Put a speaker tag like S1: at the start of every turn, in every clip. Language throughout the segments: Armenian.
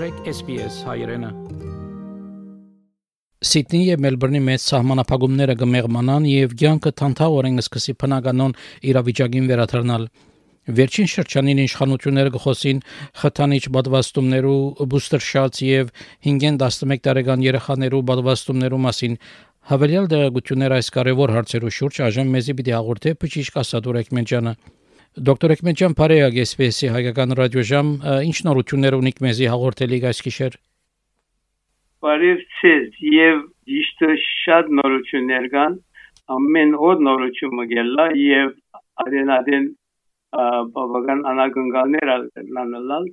S1: մտրեք SPS հայրենը Սիդնեի եւ Մելբուրնի մեծ սահմանափակումները կմեղմանան եւ ցանկը թանթավորեն սկսի բնականon իրավիճակին վերադառնալ Վերջին շրջանին իշխանությունները գխոսին խթանիչ բադվաստումներու բուստեր շաց եւ 5-ին 11 տարեկան երեխաներու բադվաստումներու մասին հավելյալ դերակցություններ այս կարևոր հարցերու շուրջ այժմ մեզի պիտի հաղորդե բժիշկ Ասադուր Էկմենջյանը Դոկտոր Էկմենջյան Փարեյա գեսպեսի հայկական ռադիոժամ ինչ նորություններ ունիք մեզի հաղորդելիք այս գիշեր?
S2: Բարև ցեզ եւ ճիշտ շատ նորություններ կան ամեն օր նորություն մգելա եւ արենադեն բավական անակնկալներ անալալ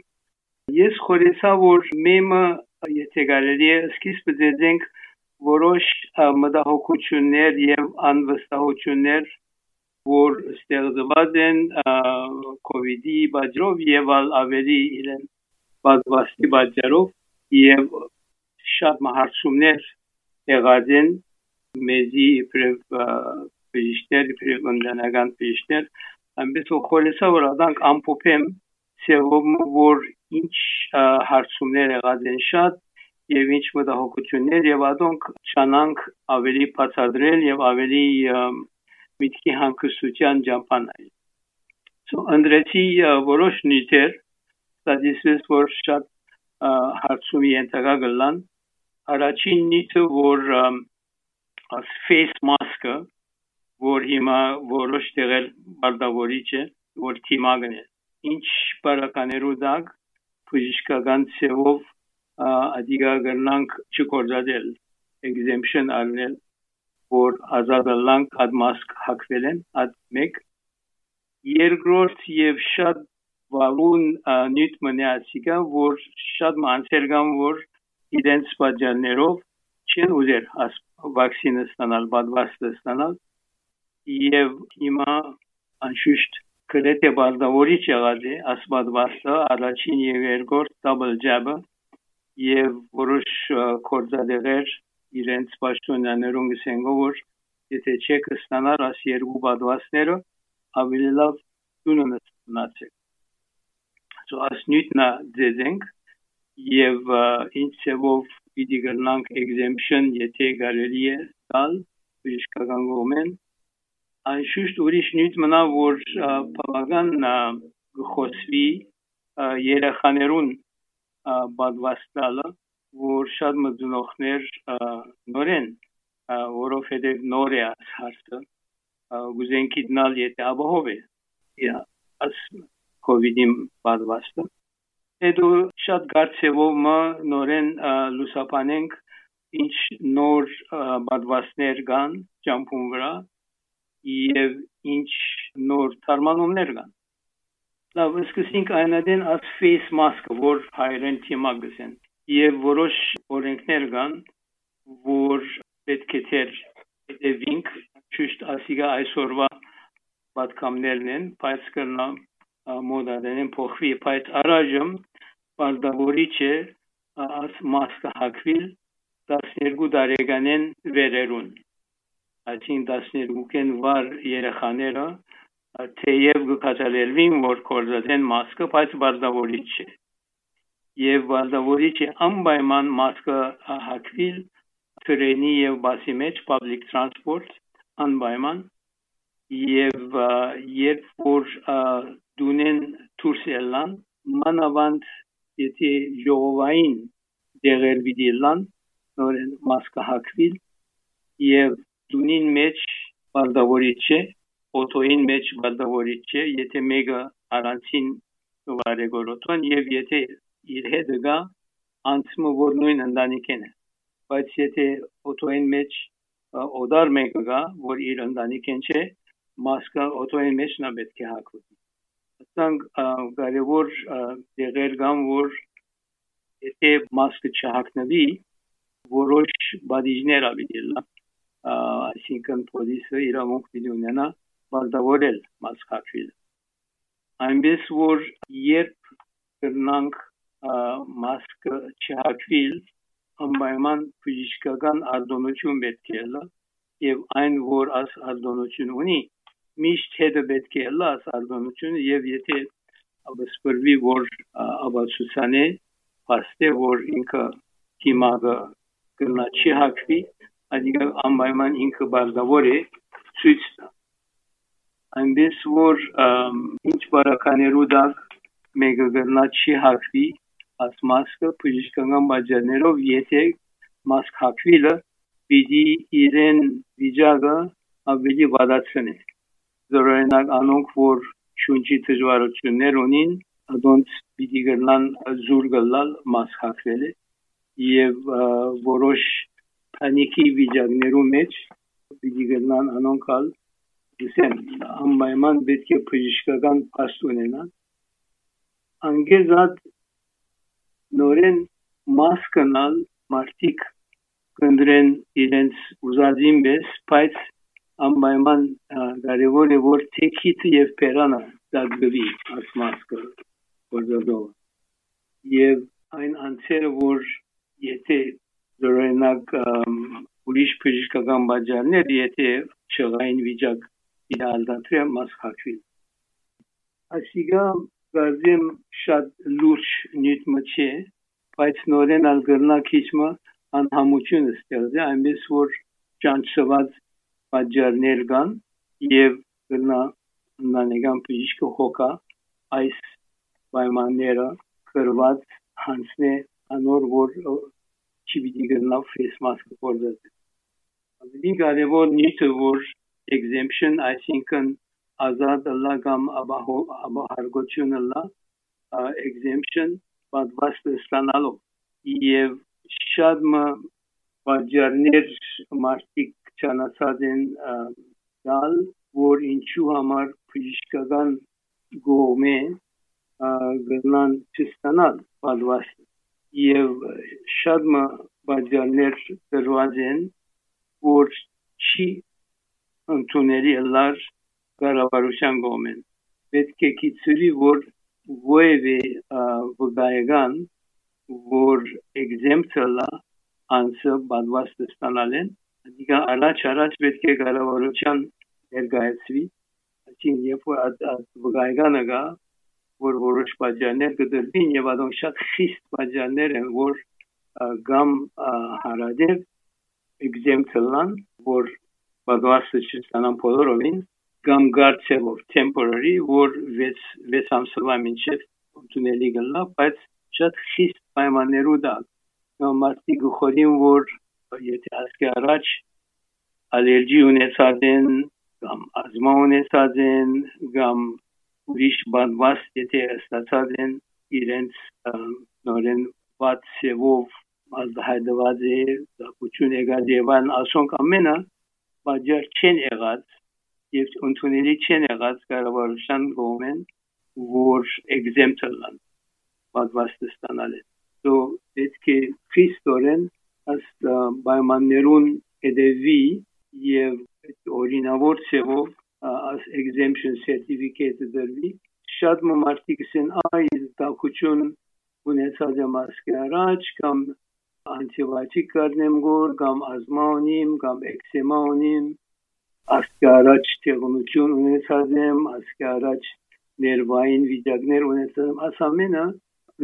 S2: ես խորեսա որ մեմը եթե կարելի է սկիզբը դեզենք որոշ մտահոգություններ եւ անվստահություններ որ ստեղծված են COVID-ի պատճառով եւ ավելի իրեն բազմաստի պատճառով եւ շատ մահարցումներ եղած են մեզի իբրև բժիշկներ իբրև ընդանական բժիշկներ այնպես որ խորեսա որ adank ամփոփեմ ծերում որ ինչ հարցումներ եղած են շատ եւ ինչ մտահոգություններ եւ adonk չանանք ավելի բացադրել եւ ավելի միտքի հանգստության ճամփանային։ So ընդրեցի որոշ նյութեր, ստատիստիկս որ շատ հարցումի ենթակա գլան, առաջին նյութը որ face mask-ը, որ հիմա որոշ տեղեր բardավորիչ է, որ թիմագն է։ Ինչ բարականերու դակ բժշկական ծևով ադիգա գրնանք չկործադել exemption արնել որ ազատալանք այդ մասկ հակվել են այդ մեկ երկրորդ եւ շատ վալուն նյութ մնացիկա որ շատ մանցեր կան որ իրենց պատճառներով չեն ուզեր վակցինը ստանալ բադվաստը ստանալ եւ հիմա անշուշտ գրեթե բարձավորիչ եղած է ասպատվաստը առաջին եւ երկրորդ double jab-ը եւ որոշ կորձադեղեր իրենց պաշտոնյաներուն գսեն որ եթե չեք ստանար աս երկու բադվասները ավելի լավ տունը նստացեք so as նույնա դեզենք եւ ինչ ծավով պիտի գնանք exemption եթե գարելի է տալ բժշկական կողմեն անշուշտ ուրիշ նույն մնա որ բավական խոսվի երեխաներուն բադվաստալը որ շատ մտունողներ նորեն որովհետև նոր է հարցը գուզենքի դնալ եթե ապահով է ja as covid-ի պատվաստը հետո շատ գարցեվով մը նորեն լուսապանենք ինչ նոր պատվաստներ կան ճամփուն վրա եւ ինչ նոր թարմանումներ կան լավ սկսենք այնադեն as face mask որ հայերեն թիմա գսեն եւ որոշ օրենքներ կան, որ պետք է թեր հետևինք ճիշտ ասիգա այսօրվա պատկամներն են, բայց կրնա մոդադեն են փոխվի, բայց առայժմ բարձավորիչ է աս մասկը հակվիլ 12 տարեկանեն վերերուն։ Այսին 12-ին վար երեխաները թեև գկացալելվին, որ կորզած մասկը, բայց բարձավորիչ է եւ վազավորիչը անպայման մասկը հակվիլ տրենի եւ բասի մեջ public transport անպայման եւ երբ որ դունեն դուրս ելան մանավանդ եթե ժողովային դեղեր վիդիլան նորեն մասկը հակվիլ եւ դունին մեջ բալդավորիչ է օտոին մեջ բալդավորիչ է եթե մեկը առանցին վարեգորոտոն եւ եթե իր հետը գա անցումը որ նույն ընտանիքին է բայց եթե օտոյին մեջ օդար մեկը գա որ իր ընտանիքին չէ մասկա օտոյին մեջ նա պետք է հակվի ասանք կարևոր դեղեր կան որ եթե մասկը չհակնվի որոշ բադիժներ ավիդելա այսինքն պոլիսը իրավունք պիտի ունենա բալդավորել մասկ հակվիլ այնպես որ երբ կրնանք մասկը չհակվիլ անպայման ֆիզիկական արտոնություն պետք է լա եւ այն որ աս արտոնություն ունի միշտ հետը պետք է լա աս արտոնությունը եւ եթե abspervi vor abasusane փաստե որ ինքը թիմագը կնա չի հակվի adică անպայման ինքը բարձավոր է ցույց տա այնպես որ ինչ բարականերու դակ մեկը կնա չի հակվի աս մասկը բժշկական բաժներով եթե մասկ հակվիլը պիտի իրեն վիճակը ավելի վատացնի զորօրինակ անոնք որ շունչի դժվարություններ ունին adont պիտի գնան զուր գլալ մաս հակվել եւ որոշ փանիկի վիճակներու մեջ պիտի գնան անոնքալ դիսեն անպայման պետք է բժշկական փաստ ունենան անգեզատ նորեն մաս կնալ մարտիկ կնդրեն իրենց ուզածին պես բայց անպայման կարևոր է որ թեքիթ եւ պերանը դակվի ասմասկը գործողով եւ այն անցերը որ եթե օրինակ ուրիշ բժշկական բաժաններ եթե չղային վիճակ իրալդատրի մաս հակվի ասիգա գազեմ շատ լուրջ նյութ չէ բայց նորեն ալ գրնա քիչմը անհամություն ստեղծի այնպես որ ճանչված բաժարներ կան եւ գրնա նանեգան բժիշկը հոգա այս պայմանները կրված հանցնե անոր որ չի պիտի գտնավ face mask գործած ավելի կարևոր նյութը որ exemption այսինքն ազատ լա կամ աբահարգությունը լա exemption պատվաստ ստանալով եւ շատ մը բաժարներ մարտիկ չանացած են դալ որ ինչու համար բժշկական գոմե գնան չստանալ պատվաստ եւ շատ բաժաններ դրված են որ չի ընդունելի լար կառավարության կողմեն պետք է քիծրի որ ովևէ վգայական որ էգզեմպտլա անսը պատվաստ ստանալեն դիգա առաջ առաջ պետք է կառավարության ներկայացվի այսինքն երբ որ վգայականը գա որ որոշ բաժաններ կդրվին եւ ադոն շատ խիստ բաժաններ են որ գամ հարադեր exemption որ բադվասը չստանան բոլորովին գամ գարցեվով temporary որ 6 6 ամսվա մինչև ընդունելի գնա բայց շատ խիստ պայմաններու դա նոմաստի գխորին որ եթե ասկի առաջ ալերգի ունեցած են կամ ազմա ունեցած են կամ ուրիշ բանված եթե ստացած են իրենց նորեն ված սևով ազդահայտված է դակություն եղած եւ այն ասոնք ամենը բաժար չեն եղած եւ ընդունելի չեն եղած կառավարության կողմեն որ exemption-ն բաժված ստանալ է so պետք է խիստորեն աս պայմաններուն հետևի եւ օրինավոր ծևով as exemption certificate դրվի շատ մարդիկ ասեն այ դակություն ունեցած եմ ասկի առաջ կամ անտիբիոտիկ կառնեմ գոր կամ ազմա ունիմ կամ էքսեմա ունիմ ասկի առաջ տեղունություն ունեցած եմ ասկի առաջ ներվային վիճակներ ունեցած եմ ասամենը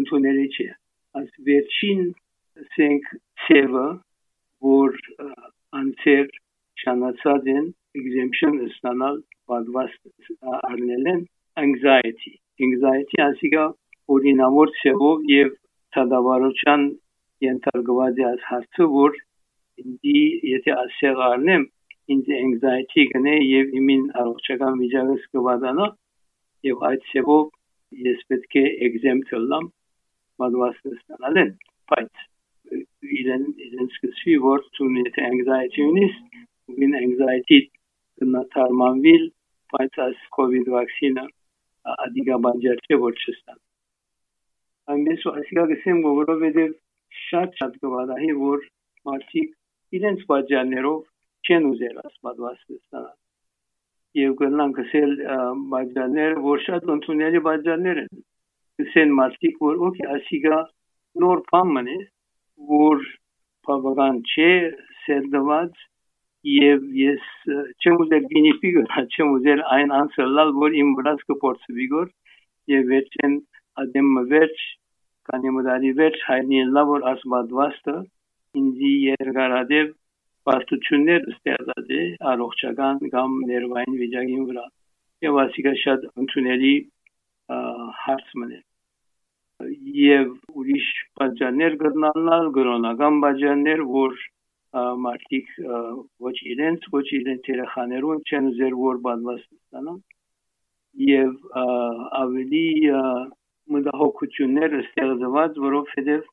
S2: ընդունելի չէ աս վերջին ասենք ծևը որ անցեր չանացած են exemption ստանալ պատվաստ առնել են anxiety anxiety ասիկա օրինավոր ծևով եւ ցադավարության ենթարկված է հարցը որ ինձ եթե ասեղ առնեմ ինձ anxiety գնե եւ իմին առողջական վիճակս կվադանա եւ այդ ծևով ես պետք է exempt լամ պատվաստ ստանալ են բայց իրեն իրեն սկսվի որ ցուն եթե anxiety ունիս ին anxiety կնաթարմանվիլ, բայց այս COVID վակցինը ադիգա բանջար չէ որ չստան։ Այնպես ասիկա գսեմ որովհետև շատ շատ կվադահի որ մարդիկ իրենց բաժաններով չեն ուզել ասպատվաստ ստանալ։ Եվ գնան գսել բաժաններ, որ շատ ընդունելի բաժաններ են։ Գսեն մարդիկ որ օքեյ ասիկա նոր բան մնե որ բավական չէ սերդված եւ ես չեմ ուզել գինի ֆիգուր, չեմ ուզել այն անցլալ, որ իմ վրաս կփորձվի գոր եւ վերջեն ադեմ վերջ քանի մդարի վերջ հայտնիլա որ ասմադվաստը ինձի երկարադեպ բաստություններ ստեղծած է առողջական կամ ներվային վիճակին վրա եւ ասիկա շատ ընդունելի հարց մնե եւ ուրիշ բաժաններ գտնանալ գրոնական բաժաններ որ մարդիկ ոչ իրենց ոչ իրենց երեխաներուն չեն ուզեր որ բանված ստանան եւ ավելի մտահոգություններ ստեղծված որովհետեւ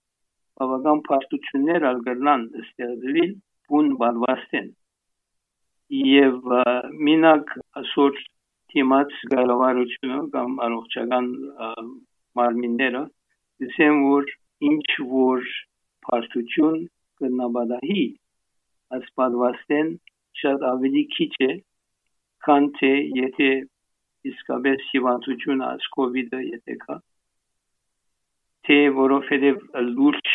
S2: բավական փաստություններ ալգրնան ստեղծվել բուն բանվածեն եւ մինակ ասոր թիմած գարավարությունը կամ առողջական մարմինները դիսեմ որ ինչ որ փաստություն կնաբադահի ասպատվաստեն շատ ավելի քիչ է քան թե եթե իսկապես հիվանդությունը աս կոവിഡ്ը եթե կա թե որովհետև լուրջ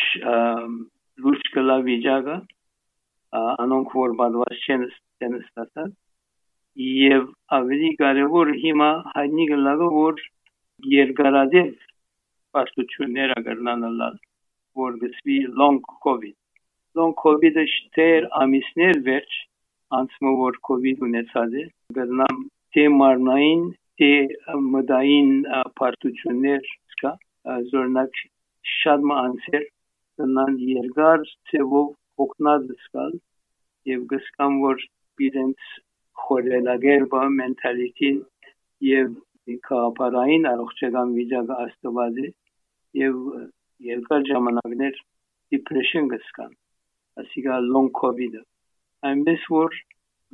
S2: լուրջ կլա վիճակը անոնք որ բադված չեն չեն ստացած եւ ավելի կարեւոր հիմա հայտնի գլավը որ երկարադեպ պաշտություններ ագրնանալալ որ գծվի long covid long covid-ը շտեր ամիսներ վերջ անցնում որ covid ունեցած է գրնամ թե մարնային թե մդային պարտություններ կա զորնակ շատ մանսեր դնան երկար ծևով հոգնած սկալ եւ գսկամ որ իրենց խորելագերբը մենտալիտին եւ քաղաքային առողջական վիճակը աստված է եւ երկար ժամանակներ depression գսկան ասիգա long covid-ը այնպես որ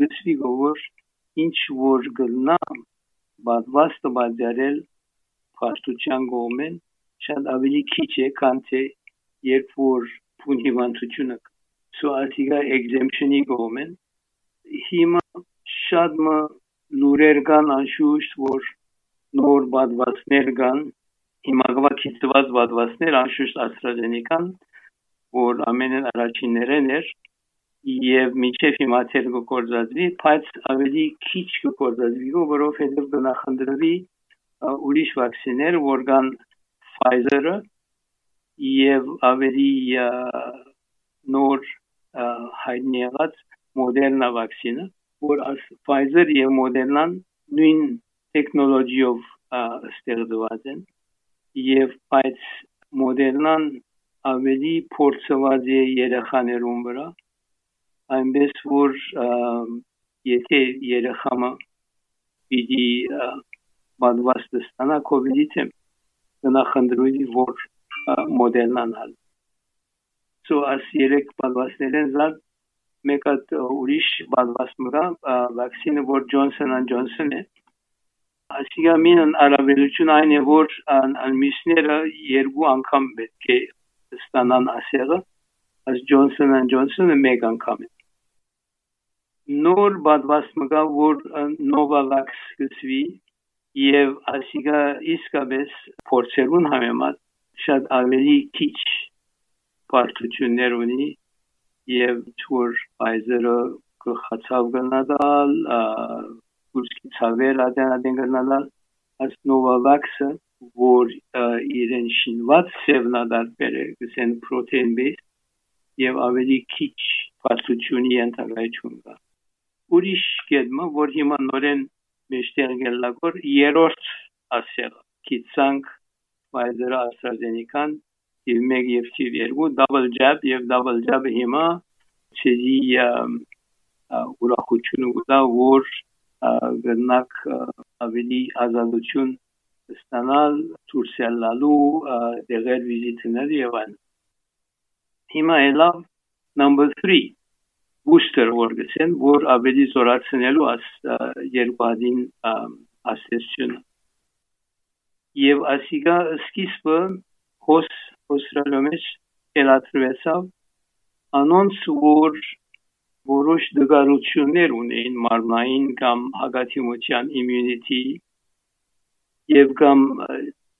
S2: գծվի գոր ինչ որ գտնա բադվաստը բաժարել փաստության գոմեն շատ ավելի քիչ է քան թե երբ որ փուն հիվանդությունը so ասիգա exemption-ի գոմեն հիմա շատ մը լուրեր կան անշուշտ որ նոր բադվածներ կան հիմա գվա քիծված բադվածներ անշուշտ AstraZeneca-ն որ ամենն առաջիններն էր եւ միջև հիմա ցեր գործածվի, բայց ավելի քիչ գործածվի, որովհետեւ գնահանդրվի ուրիշ վակցիներ, որ կան Pfizer-ը եւ ավելի նոր հայտնի եղած Moderna վակցինը, որ Pfizer եւ Moderna-ն նույն տեխնոլոգիով ստեղծված են եւ բայց Moderna-ն ավելի փորձված է երեխաներուն վրա այնպես որ եթե երեխամը պիտի բանված ստանա կոവിഡից նախնդրույի որ մոդելնանալ so as երեք բանվածներեն զատ մեկ հատ ուրիշ բանված մրա վակցինը որ Johnson and Johnson է ասիգա մինն արաբելություն այն է որ անմիսները երկու անգամ պետք է ստանան ասեղը as Johnson and Johnson-ը մեկ անգամ է նոր բադված մգա որ նովավաքս գծվի եւ ասիգա իսկապես փորձերուն համեմատ շատ ավելի քիչ պարտություններ ունի եւ թուր Pfizer-ը գխացավ գնալ կուրսկի ցավեր ադեն գնալ as Novavax-ը որ իրեն շինված սևնադար գսեն պրոտեին բեյս եւ ավելի քիչ պարտությունի ընդհանրություն կա ուրիշ կետմը, որ հիմա նորեն մեջտեղ գելլակոր երրորդ ասեղը կիցանք Pfizer-ը AstraZeneca-ն եւ 1 եւ 2 double jab եւ double jab-ը հիմա ցեզի ուրախություն ուտա որ գնաք ավելի ազատություն ստանալ ցուրսելալու դեղեր վիզիտներ եւ այլն հիմա elab number 3 booster որ գցեն, որ ավելի զորացնելու աս երկուադին ասեցյուն։ Եվ ասիգա սկիզբը հոս հոսրալոմես կելատրվեցավ անոնց որ որոշ դգարություններ ունեին մարմնային կամ հագաթիմության immunity եւ կամ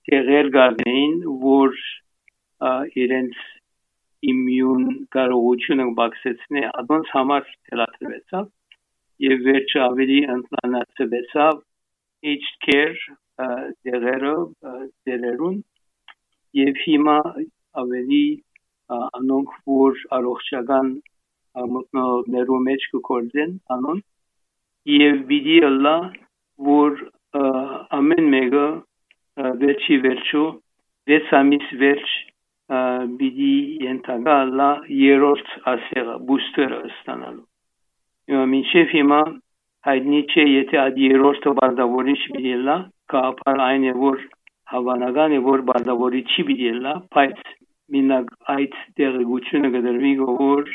S2: տեղեր գարնեին որ իրենց իմյուն կարողությունը բացեցնի adons համար թելադրվեցավ եւ վերջը ավելի ընդլանացվեցավ aged care դերերը դերերուն եւ հիմա ավելի անոնք որ առողջական մտնողներու մեջ կգործեն անոն եւ բիդի ըլլա որ ամեն մեկը վերջի վերջու վեց ամիս վերջ բիդի ենթակա լա երրորդ ասեղը բուստերը ստանալու մինչև հիմա հայտնի չէ եթե այդ երրորդը բարձավորիչ պիտի լա կապար այն է որ հավանական է որ բարձավորիչ չի պիտի լա բայց մինակ այդ տեղեկությունը կդրվի որ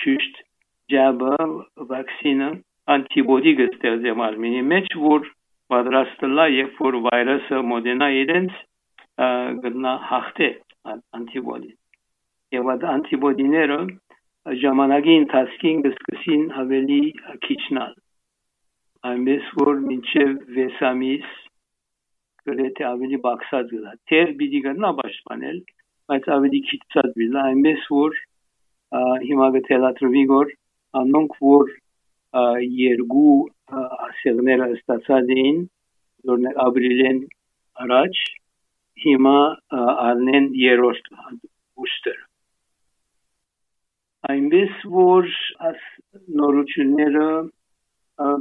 S2: շուշտ ջաբը վակցինը անտիբոդի կստեղծի մարմինի մեջ որ պատրաստելա երբ որ վիրուսը մոդենա իրենց գտնա հաղթե անտիբոդի եւ այդ անտիբոդիները ժամանակի ընթացքին կսկսին ավելի քիչնալ այնպես որ մինչև 6 ամիս գրեթե ավելի բացած գլա թեր բիդի գնա պաշտպանել բայց ավելի քիչած բիլա այնպես որ հիմա գտելատրվի որ անոնք որ երկու ասեղները ստացած էին որներ ապրիլեն առաջ հիմա առնեն երրորդ ուստեր այնպես որ աս նորությունները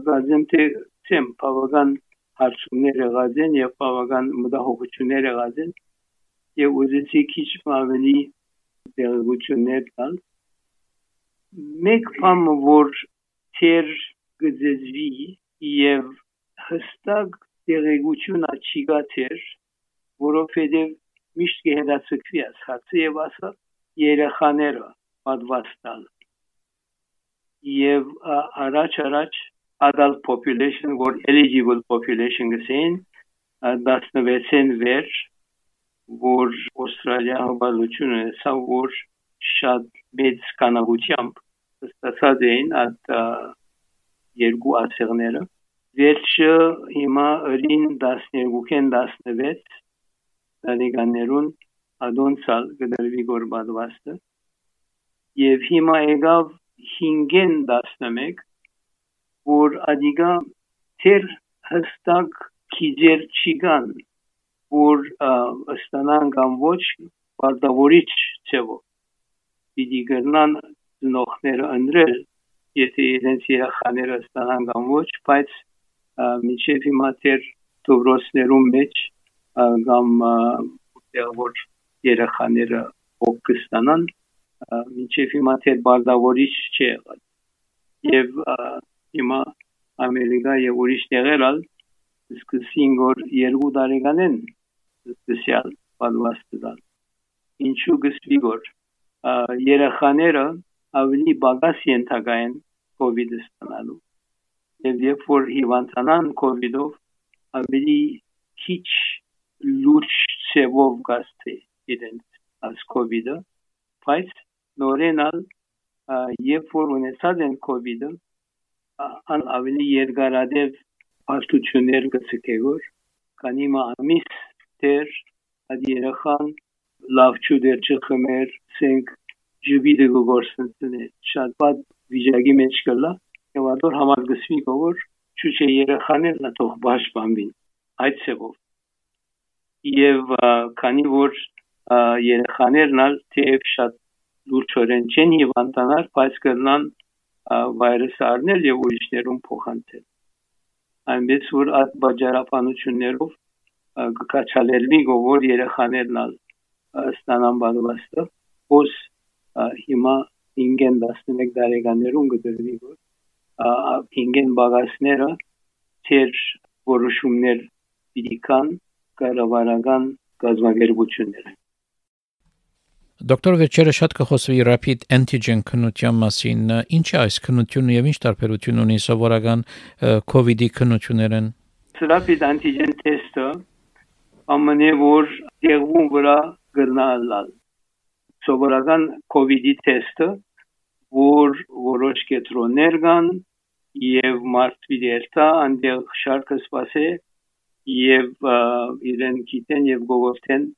S2: գազեմ թե ցեմ բավական հարցումներ եղած են եւ բավական մտահոգություններ եղած են եւ ուզեցի քիչ ավելի տեղեկություններ տալ մեկ բան որ թեր գծեզվի եւ հստակ տեղեկություն աչի գաթեր որովհետեւ միշտ կհետացկվի աս հարցը եւ ասա երեխաները պատված տալ եւ առաջ առաջ adult population որ eligible population գսեն 16-ին վերջ որ Ավստրալիա հավալությունը սա որ շատ մեծ կանաղությամբ ստացած էին այդ երկու ասեղները վերջը հիմա ըրին 12-ին 16 դանիկաներուն ադոնցալ գդալվի գորբադվաստը եւ հիմա եկավ 5-ին 11 որ ադիգա թեր հստակ քիջեր չիգան որ ստանան կամ ոչ բարձավորիչ ցեվո պիտի գրնան նոխները ընդրել եթե իրենց երախաները ստանան կամ ոչ բայց միջև հիմա թեր դոբրոսներում մեջ կամ որ երախաները օգստանան մինչև հիմա թե բարձավորիչ չի եղել եւ հիմա ամերիկա եւ ուրիշ տեղերալ սկսին որ երկու տարեկանեն սպեսիալ պատվաստել ինչու գսվի որ երեխաները ավելի բագաս ենթակային կոവിഡ്ը ստանալու եւ երբ որ հիվանդանան կոവിഡ്ով ավելի քիչ լուրջ ծևով գաստի իրենց as կոവിഡ്ը բայց նորենալ երբ որ ունեցած են կոവിഡ്ը ան ավելի երկարադեպ հաստություններ կցկեգոր քանի ամիս դեր այդ երախան լավ ճուդեր չխմեր սենք ջուբիդը գորսնցնե շատ բad վիճակի մեջ կլա եւ ադոր համար գսվի գոր ճուչե երախաներն աթող բաշ բամբին այդ ծևով եւ քանի որ երեխաներն ալ թեև շատ լուրջորեն չեն հիվանդանալ, բայց կրնան վայրս առնել եւ ուրիշներուն փոխանցել այնպես որ այդ բաժարապանություններով կկաչալերնի գովոր երեխաներն ալ ստանան բանվաստը ոս հիմա 5-ն 11 տարեկաներուն գտնվի որ 5-ն բաղասները թեր որոշումներ պիտի կան կառավարական գազագերբություններ
S1: Դոկտոր Վերջերը շատ կխոսվի rapid antigen քննության մասին։ Ինչ է այս քննությունը եւ ինչ տարբերություն ունի սովորական COVID-ի քննություններն։
S2: Rapid antigen test-ը ամենի որ դեղում վրա գտնալալ։ Սովորական COVID-ի test-ը որ որոշ կետրոններ կան եւ մարդվի դերտա այնտեղ շարքը սпасե եւ իրեն գիտեն եւ գովորթեն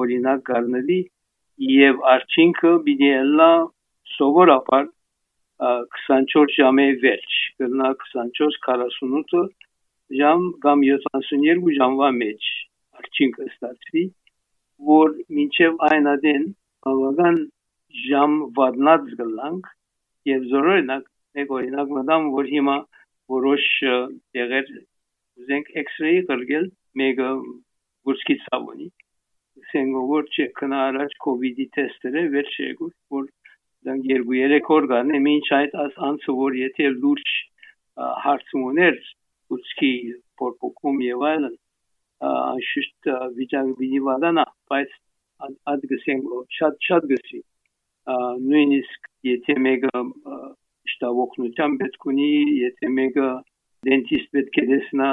S2: օրինակ կարնելի եւ արդյունքը պիտի լա սովորաբար 24 ժամի վերջ կնա 24-48 ժամ կամ 72 ժամվա մեջ արդյունքը ստացվի որ մինչև այն adin բավական ժամ վատնած գլանք եւ զորօրինակ մեկ օրինակ մտամ որ հիմա որոշ տեղեր ուզենք X-ray կրգել մեկը գուցքի ցավունի ասենք որ չկնա առաջ կոവിഡ്ի տեստերը վերջ եկուր որ դան 2-3 օր գան մինչ այդ աս անցուոր եթե լուրջ հարցումներ ուծքի փորփոքում եւ այլն անշուշտ վիճակ բինի վարանա բայց այդ գսենք շատ շատ գսի նույնիսկ եթե մեկը շտավոքնության պետք ունի եթե մեկը դենտիստ պետք է դեսնա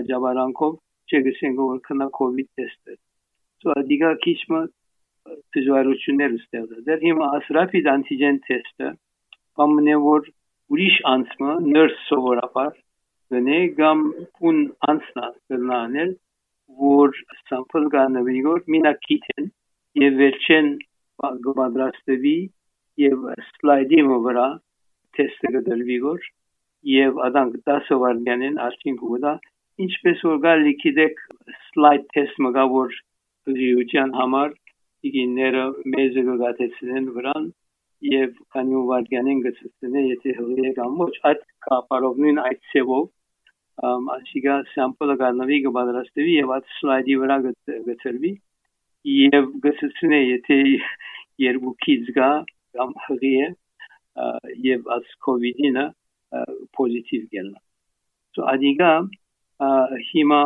S2: աջավարանքով չգսենք որ կնա կոവിഡ് տեստեր Դիգա քիչմը դժվարություններ ստեղծել։ Դեռ հիմա ասրապիդ անտիգեն տեստը բամնե որ ուրիշ անցմը նրս սովորաբար գնե գամ ուն անցնա գնանել որ սամպլ գանավի որ մինակիթեն եւ վերջեն պատրաստվի եւ սլայդի վրա թեստը կդրվի որ եւ adank 10 վարդյանին արդյունք ուտա ինչպես որ գալի գիտեք սլայդ թեստ մգա որ վիճան համար իգիները մեզ գտածեն վրան եւ քանի ու վարդյանին գծցնեն եթե հողի կամոջ այդ կապարով նույն այդ ծևով ասիգա սամպլը գանավի գբադրաստվի եւ այդ սլայդի վրա գծրվի եւ գծցնե եթե երկուքից գա կամ հղի է եւ աս կովիդինը պոզիտիվ գելնա so adiga հիմա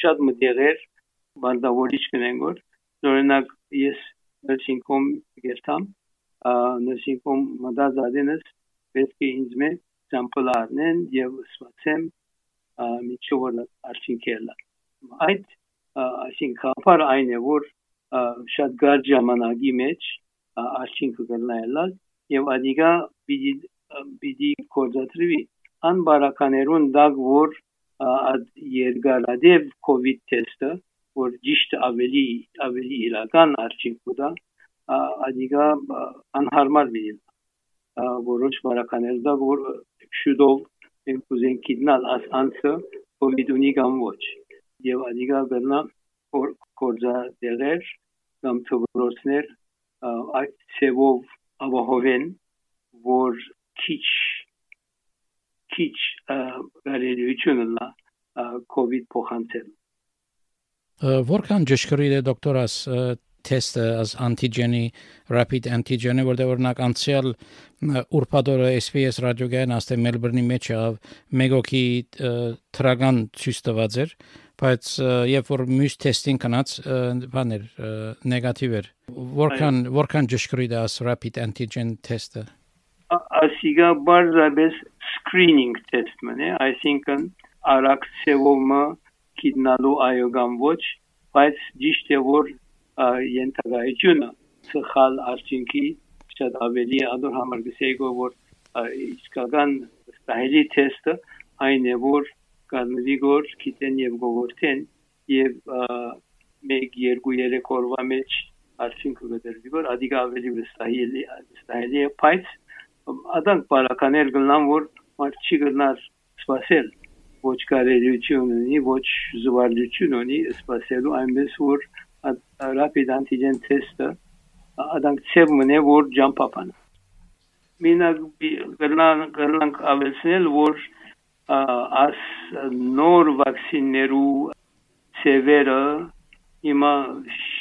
S2: շատ մտերեր բանդավորիչ կնեն որ օրինակ ես նրսինկոմ գերտամ նրսինկոմ մդազադենս պետք է ինձ մե սամպլ առնեն եւ սվացեմ միջով արդյունքելա այդ այսինքն կապար այն է որ շատ գար ժամանակի մեջ արդյունքը կգնայելալ եւ ադիգա պիտի պիտի կորզատրվի ան բարականերուն դակ որ երկարադեպ կոവിഡ് տեստը որ ճիշտ ավելի ավելի իրական արժեք ուտա ադիգա անհարմար մին որոշ բարականերdə որ շուտով ինքուզեն կիդնալ աս անսը որ միդունի կամ ոչ եւ ադիգա բեռնա որ կորձա դերեր կամ թվրոցներ այդ ծևով ավահովեն որ քիչ քիչ գարելիությունն է COVID փոխանցել
S1: Որքան ճշգրիտ է դոկտորաս թեստը as antigeni rapid antigene որտեղ օրինակ անցյալ ուրբաթօրը SPS ռադիոգային աստե Մելբուրնի մեջ ավ մեգոքի թրագան ցույց տված էր բայց երբ որ մյուս թեստին կնաց բաներ նեգատիվ էր որքան որքան ճշգրիտ է աս rapid antigen test-ը
S2: ասիգա բարձրապես screening test մնե այսինքն արագ ծևոմը գիտնալու կիդնալու այոգան ոչ, բայց ճիշտ է որ ենթագայությունը սխալ արդյունքի շատ ավելի անդոր համար գսեգո որ իսկական ստահելի տեստը այն է որ կանվի գոր կիտեն եւ գողորտեն եւ մեկ երկու երեք օրվա մեջ արդյունքը գտնվի որ ադիգա ավելի վստահելի վստահելի է բայց ադանք բարականեր գնան որ մարդ չի գնար սпасել ոչ կարելիություն ունի, ոչ զուարդություն ունի սպասելու այնպես որ rapid antigen testը adank ծևմն է որ ջամփապան։ Մինակ գրնան գրնան ավելցնել որ աս նոր վակցիններու ծևերը հիմա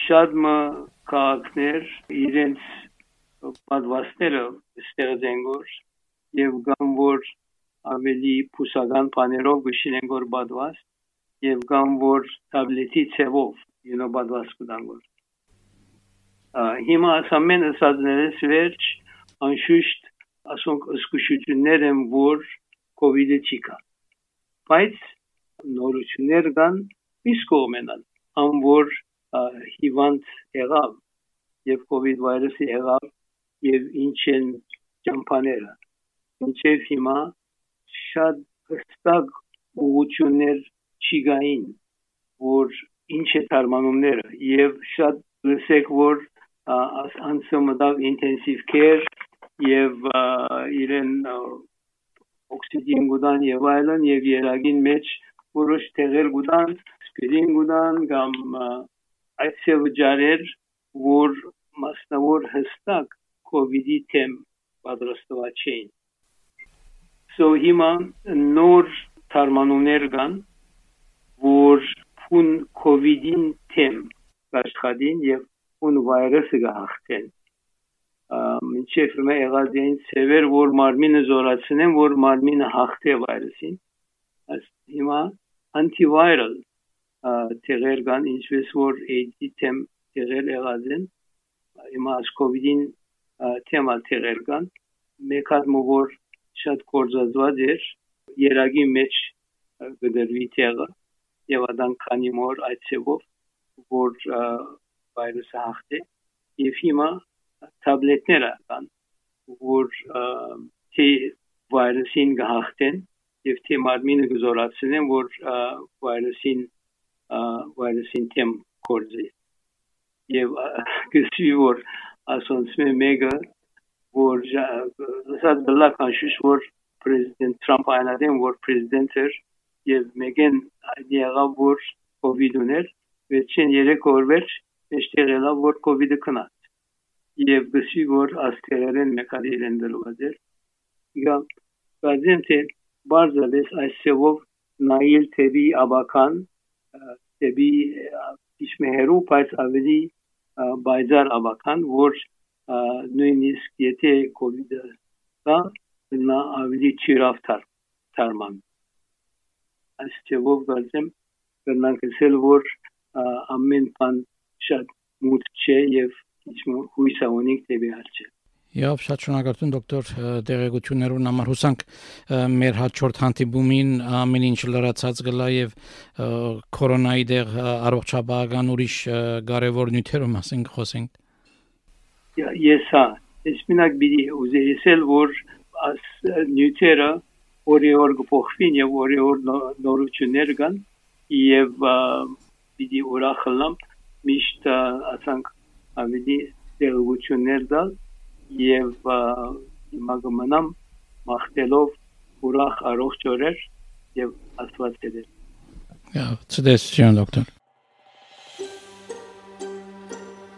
S2: շատ մը քաղաքներ իրենց պատվաստները ստեղծեն գոր եւ գամ որ ավելի փուսական բաներով գշինեն գոր բադված եւ կամ որ տաբլետի ցևով ինո բադված կդան գոր հիմա ասամեն ասածներից վերջ անշուշտ ասոնք զգուշություններ են որ կոവിഡ്ը չի կա բայց նորություններ կան իսկ կողմենալ ան որ հիվանդ եղավ եւ կոവിഡ് վիրուսի եղավ եւ ինչ են ճամփաները ինչեւ հիմա շատ հստակ ուղություններ չի գային որ ինչ է թարմանումները եւ շատ լսեք որ անցը մտավ ինտենսիվ կեր եւ իրեն օքսիգեն գուտան եւ այլն եւ երագին մեջ որոշ տեղեր գուտան սպիրին գուտան կամ այդ սեվջարեր որ մասնավոր հստակ կոവിഡ്ի թեմ պատրաստված չէին so հիմա նոր թարմանումներ կան որ փուն կոവിഡ്ին թեմ աշխատին եւ փուն վիրուսը գահտեն մինչև հիմա եղած այն ծևեր, որ մարմինը զորացնեն, որ մարմինը հաղթե վիրուսին։ Այս հիմա antiviral տեղեր կան, ինչպես որ AIDS-ի թեմ տեղեր եղած են, հիմա COVID-ին թեմալ տեղեր կան, մեկ հատ որ շատ կորզածված էր, երագի մեջ գդրվի տեղը, եւ ադան քանի մոր այդ ծևով, որ վիրուսը հաղթե, եւ հիմա տաբլետները կան, որ թե վիրուսին գահտեն եւ թե մարմինը գզորացնեն, որ վիրուսին վիրուսին թեմ կորձի։ Եվ գսի որ ասոնց մեկը որ լսած բլակ հաշուշ որ պրեզիդենտ Թրամփ այնադեն որ պրեզիդենտ էր եւ մեգեն այդ եղավ որ կովիդ ուներ վերջին 3 օրվեր մեջտեղ ելավ որ կովիդը կնած եւ գսի որ ասկերերեն մեկադիրեն դլուազեր իգա բազենտե բարձալես այս սեվով նայել տեբի աբական տեբի իշմեհերու պայս ավելի բայզար աբական որ նույնիսկ եթե կոവിഡը կա նա ավելի չիրավ թարման այսեով գազեմ կնանք ասել որ ամեն բան շատ մուտ չէ եւ հույսավորնիկ դեպի արջը
S1: Եվ շատ շնորհակալություն դոկտոր դեղեցություններուն համար հուսանք մեր հաջորդ հանդիպումին ամեն ինչ լրացած գլա եւ կորոնայի դեղ առողջապահական ուրիշ կարևոր նյութերով մասին խոսենք
S2: Ես հա ես մինակ բիդի ուզեյսել որ աս նյութերը օրի օր կփոխվին եւ օրի օր նորություններ կան եւ բիդի ուրախալամ միշտ ասանք ավելի տեղություններ տալ եւ հիմա կմնամ մախտելով ուրախ առողջ օրեր եւ աստված դեր։
S1: ցտեսություն դոկտոր։